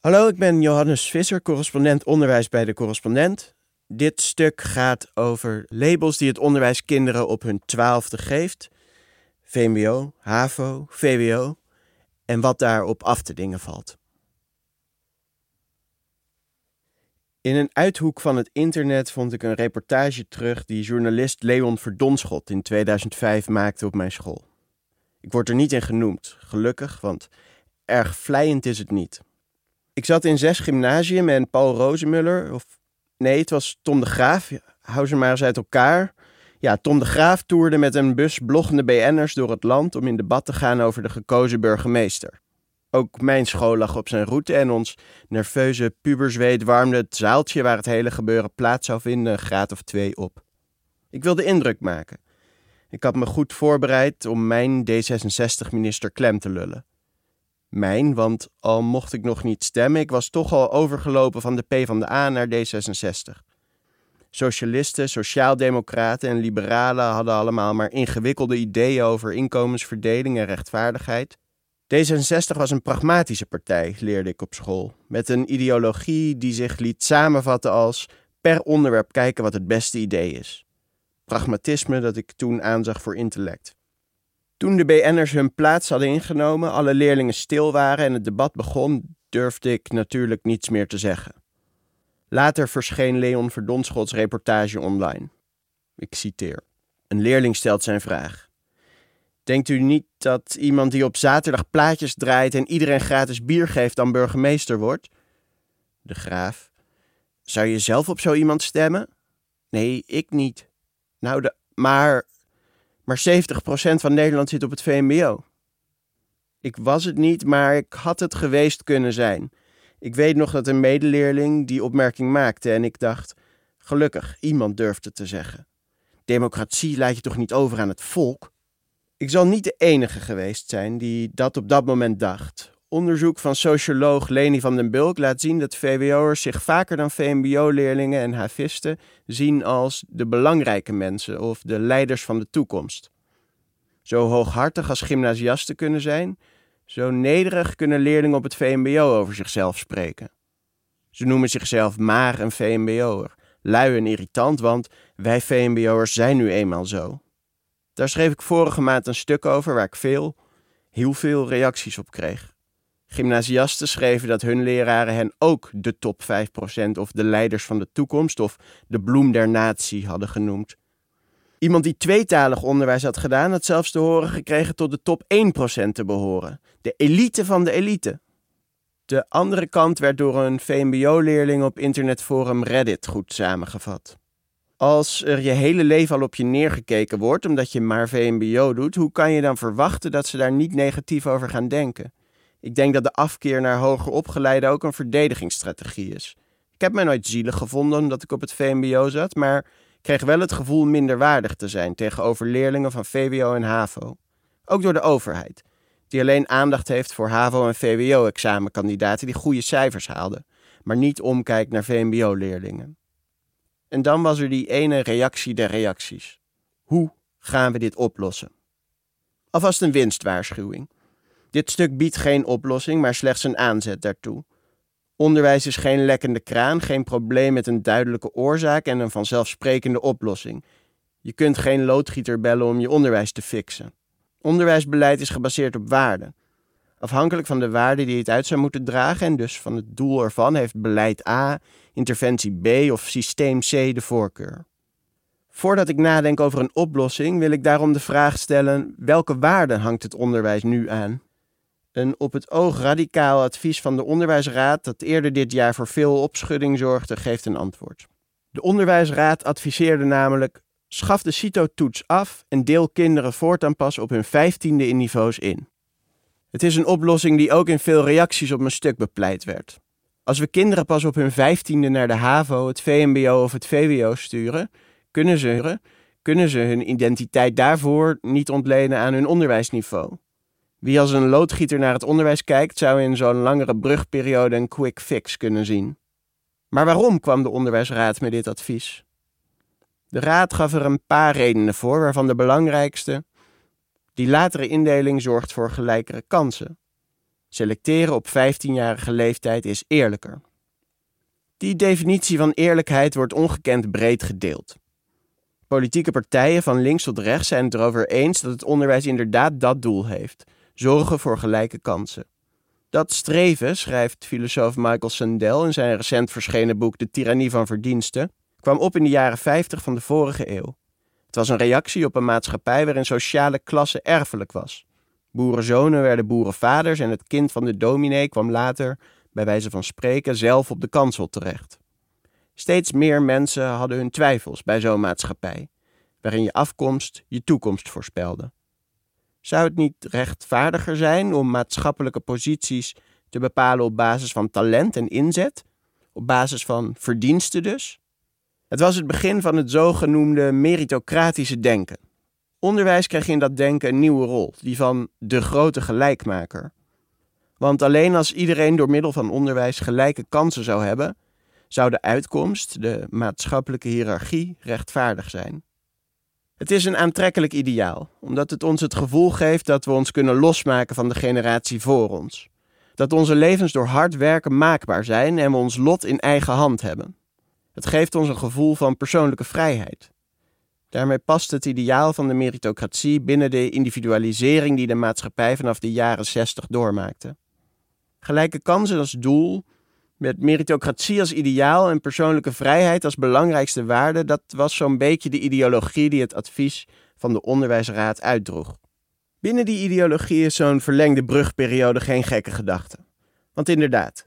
Hallo, ik ben Johannes Visser, correspondent onderwijs bij de Correspondent. Dit stuk gaat over labels die het onderwijs kinderen op hun twaalfde geeft. VMBO, HAVO, VWO en wat daarop af te dingen valt. In een uithoek van het internet vond ik een reportage terug die journalist Leon Verdonschot in 2005 maakte op mijn school. Ik word er niet in genoemd, gelukkig, want erg vlijend is het niet. Ik zat in zes gymnasium en Paul Rozemuller, of nee, het was Tom de Graaf, hou ze maar eens uit elkaar. Ja, Tom de Graaf toerde met een bus bloggende BN'ers door het land om in debat te gaan over de gekozen burgemeester. Ook mijn school lag op zijn route en ons nerveuze puberzweet warmde het zaaltje waar het hele gebeuren plaats zou vinden een graad of twee op. Ik wilde indruk maken. Ik had me goed voorbereid om mijn D66-minister klem te lullen. Mijn, want al mocht ik nog niet stemmen, ik was toch al overgelopen van de P van de A naar D66. Socialisten, sociaaldemocraten en liberalen hadden allemaal maar ingewikkelde ideeën over inkomensverdeling en rechtvaardigheid. D66 was een pragmatische partij, leerde ik op school, met een ideologie die zich liet samenvatten als per onderwerp kijken wat het beste idee is. Pragmatisme dat ik toen aanzag voor intellect. Toen de BN'ers hun plaats hadden ingenomen, alle leerlingen stil waren en het debat begon, durfde ik natuurlijk niets meer te zeggen. Later verscheen Leon Verdonschots reportage online. Ik citeer. Een leerling stelt zijn vraag. Denkt u niet dat iemand die op zaterdag plaatjes draait en iedereen gratis bier geeft dan burgemeester wordt? De graaf. Zou je zelf op zo iemand stemmen? Nee, ik niet. Nou, de, maar, maar 70% van Nederland zit op het VMBO. Ik was het niet, maar ik had het geweest kunnen zijn. Ik weet nog dat een medeleerling die opmerking maakte en ik dacht: gelukkig, iemand durft het te zeggen. Democratie laat je toch niet over aan het volk? Ik zal niet de enige geweest zijn die dat op dat moment dacht. Onderzoek van socioloog Leni van den Bulk laat zien dat VWO'ers zich vaker dan VMBO-leerlingen en havisten zien als de belangrijke mensen of de leiders van de toekomst. Zo hooghartig als gymnasiasten kunnen zijn, zo nederig kunnen leerlingen op het VMBO over zichzelf spreken. Ze noemen zichzelf maar een VMBO'er, lui en irritant, want wij VMBO'ers zijn nu eenmaal zo. Daar schreef ik vorige maand een stuk over waar ik veel, heel veel reacties op kreeg. Gymnasiasten schreven dat hun leraren hen ook de top 5% of de leiders van de toekomst of de bloem der natie hadden genoemd. Iemand die tweetalig onderwijs had gedaan, had zelfs te horen gekregen tot de top 1% te behoren. De elite van de elite. De andere kant werd door een VMBO-leerling op internetforum Reddit goed samengevat. Als er je hele leven al op je neergekeken wordt omdat je maar VMBO doet, hoe kan je dan verwachten dat ze daar niet negatief over gaan denken? Ik denk dat de afkeer naar hoger opgeleiden ook een verdedigingsstrategie is. Ik heb mij nooit zielig gevonden omdat ik op het VMBO zat, maar kreeg wel het gevoel minderwaardig te zijn tegenover leerlingen van VWO en HAVO. Ook door de overheid, die alleen aandacht heeft voor HAVO- en VWO-examenkandidaten die goede cijfers haalden, maar niet omkijkt naar VMBO-leerlingen. En dan was er die ene reactie der reacties. Hoe gaan we dit oplossen? Alvast een winstwaarschuwing. Dit stuk biedt geen oplossing, maar slechts een aanzet daartoe. Onderwijs is geen lekkende kraan, geen probleem met een duidelijke oorzaak en een vanzelfsprekende oplossing. Je kunt geen loodgieter bellen om je onderwijs te fixen. Onderwijsbeleid is gebaseerd op waarden. Afhankelijk van de waarden die het uit zou moeten dragen en dus van het doel ervan heeft beleid A, interventie B of systeem C de voorkeur. Voordat ik nadenk over een oplossing, wil ik daarom de vraag stellen: welke waarden hangt het onderwijs nu aan? Een op het oog radicaal advies van de Onderwijsraad, dat eerder dit jaar voor veel opschudding zorgde, geeft een antwoord. De Onderwijsraad adviseerde namelijk: schaf de CITO-toets af en deel kinderen voortaan pas op hun vijftiende in niveaus in. Het is een oplossing die ook in veel reacties op mijn stuk bepleit werd. Als we kinderen pas op hun vijftiende naar de HAVO, het VMBO of het VWO sturen, kunnen ze, kunnen ze hun identiteit daarvoor niet ontlenen aan hun onderwijsniveau. Wie als een loodgieter naar het onderwijs kijkt, zou in zo'n langere brugperiode een quick fix kunnen zien. Maar waarom kwam de Onderwijsraad met dit advies? De raad gaf er een paar redenen voor, waarvan de belangrijkste: die latere indeling zorgt voor gelijkere kansen. Selecteren op 15-jarige leeftijd is eerlijker. Die definitie van eerlijkheid wordt ongekend breed gedeeld. Politieke partijen van links tot rechts zijn het erover eens dat het onderwijs inderdaad dat doel heeft: zorgen voor gelijke kansen. Dat streven, schrijft filosoof Michael Sandel in zijn recent verschenen boek De Tyrannie van Verdiensten, kwam op in de jaren 50 van de vorige eeuw. Het was een reactie op een maatschappij waarin sociale klasse erfelijk was. Boerenzonen werden boerenvaders en het kind van de dominee kwam later, bij wijze van spreken, zelf op de kansel terecht. Steeds meer mensen hadden hun twijfels bij zo'n maatschappij, waarin je afkomst je toekomst voorspelde. Zou het niet rechtvaardiger zijn om maatschappelijke posities te bepalen op basis van talent en inzet? Op basis van verdiensten dus? Het was het begin van het zogenoemde meritocratische denken. Onderwijs kreeg in dat denken een nieuwe rol, die van de grote gelijkmaker. Want alleen als iedereen door middel van onderwijs gelijke kansen zou hebben, zou de uitkomst, de maatschappelijke hiërarchie, rechtvaardig zijn. Het is een aantrekkelijk ideaal, omdat het ons het gevoel geeft dat we ons kunnen losmaken van de generatie voor ons. Dat onze levens door hard werken maakbaar zijn en we ons lot in eigen hand hebben. Het geeft ons een gevoel van persoonlijke vrijheid. Daarmee past het ideaal van de meritocratie binnen de individualisering die de maatschappij vanaf de jaren 60 doormaakte. Gelijke kansen als doel, met meritocratie als ideaal en persoonlijke vrijheid als belangrijkste waarde, dat was zo'n beetje de ideologie die het advies van de onderwijsraad uitdroeg. Binnen die ideologie is zo'n verlengde brugperiode geen gekke gedachte. Want inderdaad,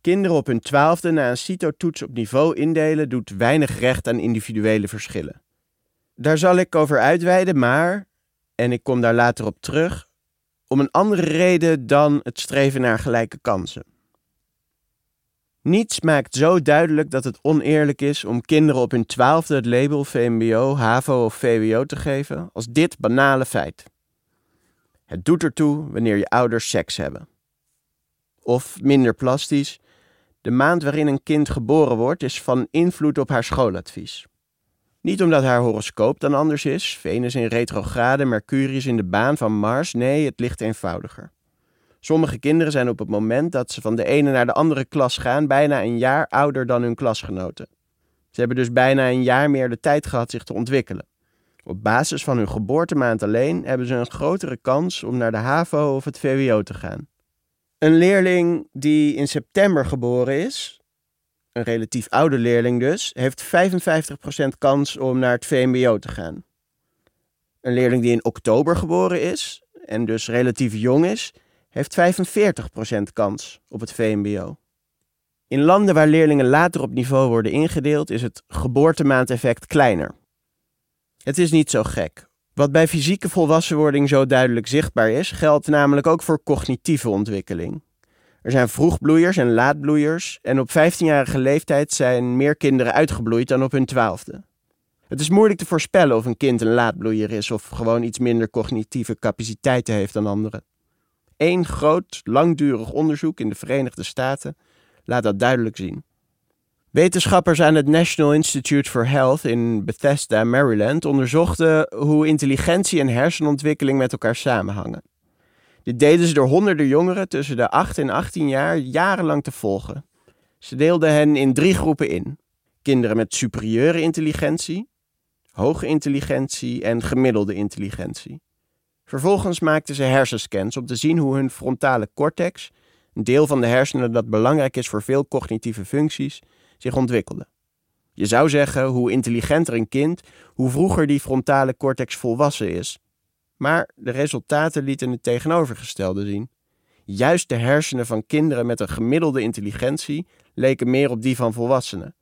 kinderen op hun twaalfde na een CITO-toets op niveau indelen doet weinig recht aan individuele verschillen. Daar zal ik over uitweiden, maar, en ik kom daar later op terug, om een andere reden dan het streven naar gelijke kansen. Niets maakt zo duidelijk dat het oneerlijk is om kinderen op hun twaalfde het label VMBO, HAVO of VWO te geven als dit banale feit. Het doet ertoe wanneer je ouders seks hebben. Of minder plastisch, de maand waarin een kind geboren wordt is van invloed op haar schooladvies. Niet omdat haar horoscoop dan anders is, Venus in retrograde, Mercurius in de baan van Mars, nee, het ligt eenvoudiger. Sommige kinderen zijn op het moment dat ze van de ene naar de andere klas gaan bijna een jaar ouder dan hun klasgenoten. Ze hebben dus bijna een jaar meer de tijd gehad zich te ontwikkelen. Op basis van hun geboortemaand alleen hebben ze een grotere kans om naar de HAVO of het VWO te gaan. Een leerling die in september geboren is, een relatief oude leerling dus, heeft 55% kans om naar het VMBO te gaan. Een leerling die in oktober geboren is en dus relatief jong is, heeft 45% kans op het VMBO. In landen waar leerlingen later op niveau worden ingedeeld, is het geboortemaandeffect kleiner. Het is niet zo gek. Wat bij fysieke volwassenwording zo duidelijk zichtbaar is, geldt namelijk ook voor cognitieve ontwikkeling. Er zijn vroegbloeiers en laatbloeiers en op 15-jarige leeftijd zijn meer kinderen uitgebloeid dan op hun twaalfde. Het is moeilijk te voorspellen of een kind een laatbloeier is of gewoon iets minder cognitieve capaciteiten heeft dan anderen. Eén groot, langdurig onderzoek in de Verenigde Staten laat dat duidelijk zien. Wetenschappers aan het National Institute for Health in Bethesda, Maryland, onderzochten hoe intelligentie en hersenontwikkeling met elkaar samenhangen. Dit deden ze door honderden jongeren tussen de 8 en 18 jaar jarenlang te volgen. Ze deelden hen in drie groepen in: kinderen met superieure intelligentie, hoge intelligentie en gemiddelde intelligentie. Vervolgens maakten ze hersenscans om te zien hoe hun frontale cortex, een deel van de hersenen dat belangrijk is voor veel cognitieve functies, zich ontwikkelde. Je zou zeggen, hoe intelligenter een kind, hoe vroeger die frontale cortex volwassen is. Maar de resultaten lieten het tegenovergestelde zien. Juist de hersenen van kinderen met een gemiddelde intelligentie leken meer op die van volwassenen.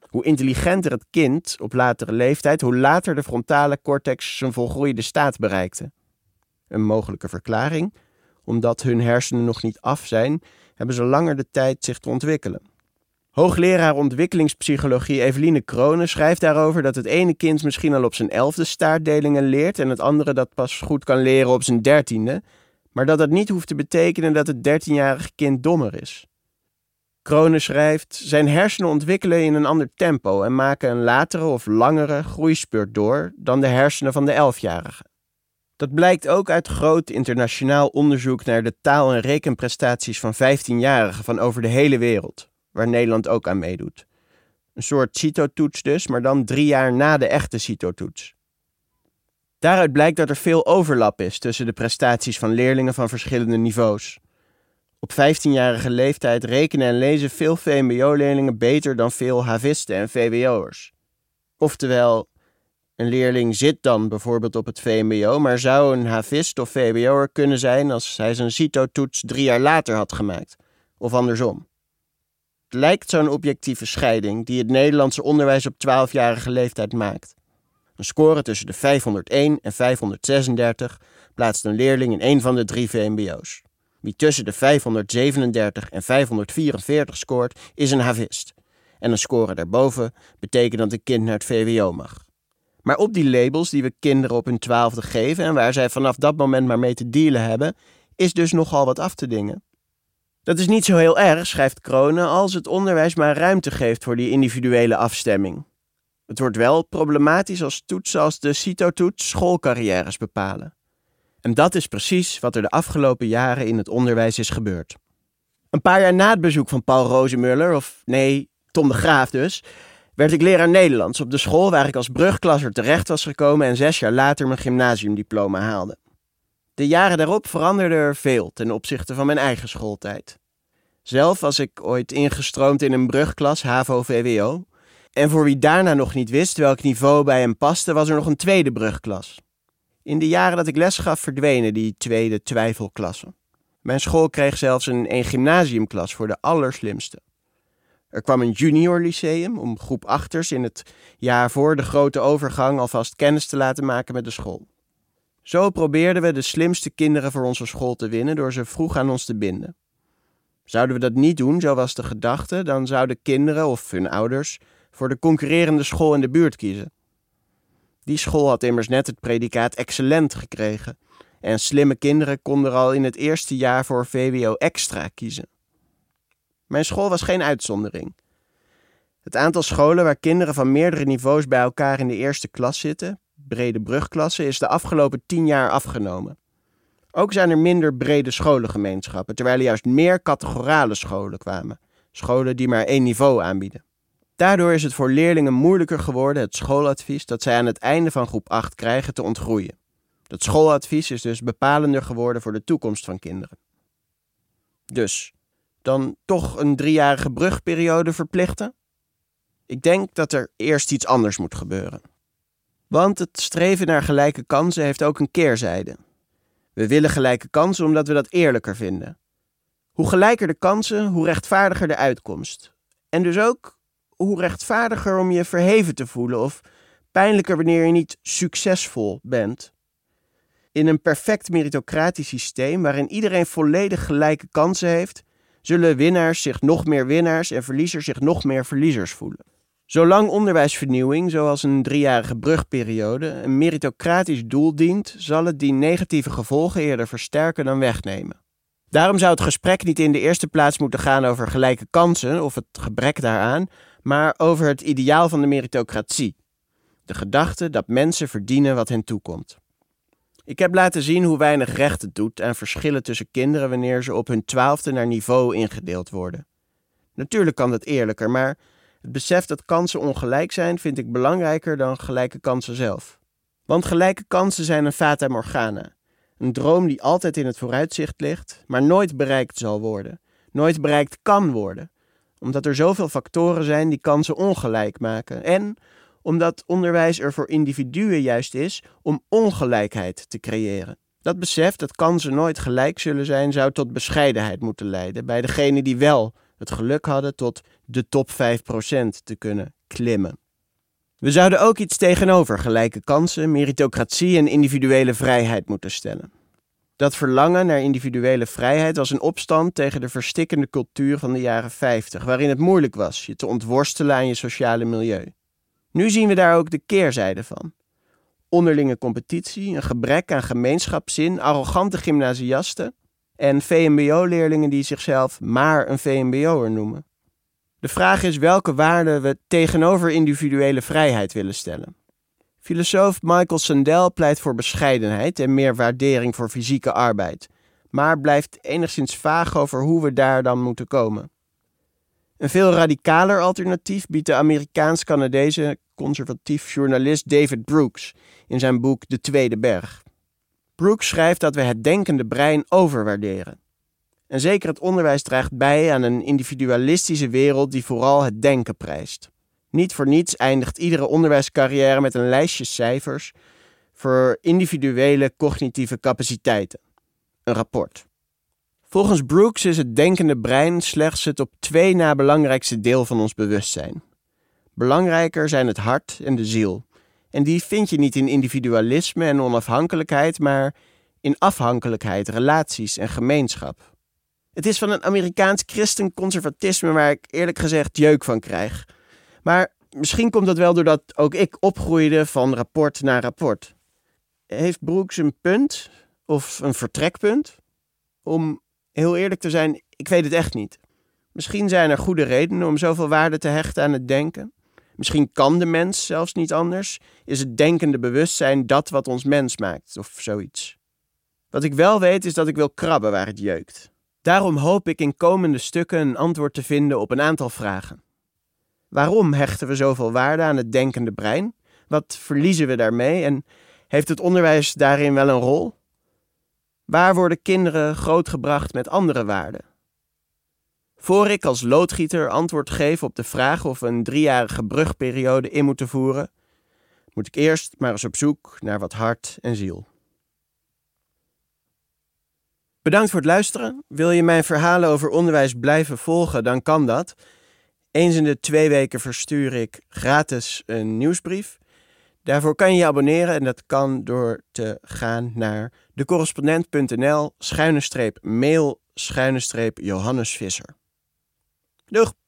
Hoe intelligenter het kind op latere leeftijd, hoe later de frontale cortex zijn volgroeide staat bereikte. Een mogelijke verklaring, omdat hun hersenen nog niet af zijn, hebben ze langer de tijd zich te ontwikkelen. Hoogleraar ontwikkelingspsychologie Eveline Kronen schrijft daarover dat het ene kind misschien al op zijn elfde staartdelingen leert en het andere dat pas goed kan leren op zijn dertiende, maar dat dat niet hoeft te betekenen dat het dertienjarige kind dommer is. Kronen schrijft: Zijn hersenen ontwikkelen in een ander tempo en maken een latere of langere groeispurt door dan de hersenen van de elfjarige. Dat blijkt ook uit groot internationaal onderzoek naar de taal- en rekenprestaties van 15-jarigen van over de hele wereld, waar Nederland ook aan meedoet. Een soort CITO-toets dus, maar dan drie jaar na de echte CITO-toets. Daaruit blijkt dat er veel overlap is tussen de prestaties van leerlingen van verschillende niveaus. Op 15-jarige leeftijd rekenen en lezen veel VMBO-leerlingen beter dan veel havisten en VWO'ers. Oftewel, een leerling zit dan bijvoorbeeld op het VMBO, maar zou een havist of VWO'er kunnen zijn als hij zijn CITO-toets drie jaar later had gemaakt, of andersom. Het lijkt zo'n objectieve scheiding die het Nederlandse onderwijs op 12-jarige leeftijd maakt. Een score tussen de 501 en 536 plaatst een leerling in een van de drie VMBO's. Wie tussen de 537 en 544 scoort, is een havist. En een score daarboven betekent dat een kind naar het VWO mag. Maar op die labels die we kinderen op hun twaalfde geven en waar zij vanaf dat moment maar mee te dealen hebben, is dus nogal wat af te dingen. Dat is niet zo heel erg, schrijft Kronen, als het onderwijs maar ruimte geeft voor die individuele afstemming. Het wordt wel problematisch als toetsen als de CITO-toets schoolcarrières bepalen. En dat is precies wat er de afgelopen jaren in het onderwijs is gebeurd. Een paar jaar na het bezoek van Paul Rozemuller, of nee, Tom de Graaf dus, werd ik leraar Nederlands op de school waar ik als brugklasser terecht was gekomen en zes jaar later mijn gymnasiumdiploma haalde. De jaren daarop veranderde er veel ten opzichte van mijn eigen schooltijd. Zelf was ik ooit ingestroomd in een brugklas HAVO-VWO. En voor wie daarna nog niet wist welk niveau bij hem paste, was er nog een tweede brugklas. In de jaren dat ik les gaf verdwenen die tweede twijfelklasse. Mijn school kreeg zelfs een, een gymnasiumklas voor de allerslimste. Er kwam een junior lyceum om groep achters in het jaar voor de grote overgang alvast kennis te laten maken met de school. Zo probeerden we de slimste kinderen voor onze school te winnen door ze vroeg aan ons te binden. Zouden we dat niet doen, zo was de gedachte, dan zouden kinderen of hun ouders voor de concurrerende school in de buurt kiezen. Die school had immers net het predicaat excellent gekregen en slimme kinderen konden er al in het eerste jaar voor VWO extra kiezen. Mijn school was geen uitzondering. Het aantal scholen waar kinderen van meerdere niveaus bij elkaar in de eerste klas zitten, brede brugklassen, is de afgelopen tien jaar afgenomen. Ook zijn er minder brede scholengemeenschappen, terwijl er juist meer categorale scholen kwamen. Scholen die maar één niveau aanbieden. Daardoor is het voor leerlingen moeilijker geworden het schooladvies dat zij aan het einde van groep 8 krijgen te ontgroeien. Dat schooladvies is dus bepalender geworden voor de toekomst van kinderen. Dus, dan toch een driejarige brugperiode verplichten? Ik denk dat er eerst iets anders moet gebeuren. Want het streven naar gelijke kansen heeft ook een keerzijde. We willen gelijke kansen omdat we dat eerlijker vinden. Hoe gelijker de kansen, hoe rechtvaardiger de uitkomst. En dus ook hoe rechtvaardiger om je verheven te voelen of pijnlijker wanneer je niet succesvol bent. In een perfect meritocratisch systeem waarin iedereen volledig gelijke kansen heeft, zullen winnaars zich nog meer winnaars en verliezers zich nog meer verliezers voelen. Zolang onderwijsvernieuwing, zoals een driejarige brugperiode, een meritocratisch doel dient, zal het die negatieve gevolgen eerder versterken dan wegnemen. Daarom zou het gesprek niet in de eerste plaats moeten gaan over gelijke kansen of het gebrek daaraan, maar over het ideaal van de meritocratie. De gedachte dat mensen verdienen wat hen toekomt. Ik heb laten zien hoe weinig recht het doet aan verschillen tussen kinderen wanneer ze op hun twaalfde naar niveau ingedeeld worden. Natuurlijk kan dat eerlijker, maar het besef dat kansen ongelijk zijn vind ik belangrijker dan gelijke kansen zelf. Want gelijke kansen zijn een fata morgana. Een droom die altijd in het vooruitzicht ligt, maar nooit bereikt zal worden. Nooit bereikt kan worden. Omdat er zoveel factoren zijn die kansen ongelijk maken. En omdat onderwijs er voor individuen juist is om ongelijkheid te creëren. Dat besef dat kansen nooit gelijk zullen zijn, zou tot bescheidenheid moeten leiden bij degenen die wel het geluk hadden tot de top 5% te kunnen klimmen. We zouden ook iets tegenover gelijke kansen, meritocratie en individuele vrijheid moeten stellen. Dat verlangen naar individuele vrijheid was een opstand tegen de verstikkende cultuur van de jaren 50, waarin het moeilijk was je te ontworstelen aan je sociale milieu. Nu zien we daar ook de keerzijde van. Onderlinge competitie, een gebrek aan gemeenschapszin, arrogante gymnasiasten en VMBO-leerlingen die zichzelf maar een VMBO'er noemen. De vraag is welke waarden we tegenover individuele vrijheid willen stellen. Filosoof Michael Sandel pleit voor bescheidenheid en meer waardering voor fysieke arbeid, maar blijft enigszins vaag over hoe we daar dan moeten komen. Een veel radicaler alternatief biedt de Amerikaans-Canadese conservatief journalist David Brooks in zijn boek De Tweede Berg. Brooks schrijft dat we het denkende brein overwaarderen. En zeker het onderwijs draagt bij aan een individualistische wereld die vooral het denken prijst. Niet voor niets eindigt iedere onderwijscarrière met een lijstje cijfers voor individuele cognitieve capaciteiten. Een rapport. Volgens Brooks is het denkende brein slechts het op twee na belangrijkste deel van ons bewustzijn. Belangrijker zijn het hart en de ziel. En die vind je niet in individualisme en onafhankelijkheid, maar in afhankelijkheid, relaties en gemeenschap. Het is van een Amerikaans christen-conservatisme waar ik eerlijk gezegd jeuk van krijg. Maar misschien komt dat wel doordat ook ik opgroeide van rapport naar rapport. Heeft Brooks een punt of een vertrekpunt? Om heel eerlijk te zijn, ik weet het echt niet. Misschien zijn er goede redenen om zoveel waarde te hechten aan het denken. Misschien kan de mens zelfs niet anders. Is het denkende bewustzijn dat wat ons mens maakt, of zoiets. Wat ik wel weet is dat ik wil krabben waar het jeukt. Daarom hoop ik in komende stukken een antwoord te vinden op een aantal vragen. Waarom hechten we zoveel waarde aan het denkende brein? Wat verliezen we daarmee? En heeft het onderwijs daarin wel een rol? Waar worden kinderen grootgebracht met andere waarden? Voor ik als loodgieter antwoord geef op de vraag of we een driejarige brugperiode in moeten voeren, moet ik eerst maar eens op zoek naar wat hart en ziel. Bedankt voor het luisteren. Wil je mijn verhalen over onderwijs blijven volgen, dan kan dat. Eens in de twee weken verstuur ik gratis een nieuwsbrief. Daarvoor kan je je abonneren en dat kan door te gaan naar decorrespondent.nl mail Johannes Visser. Doeg!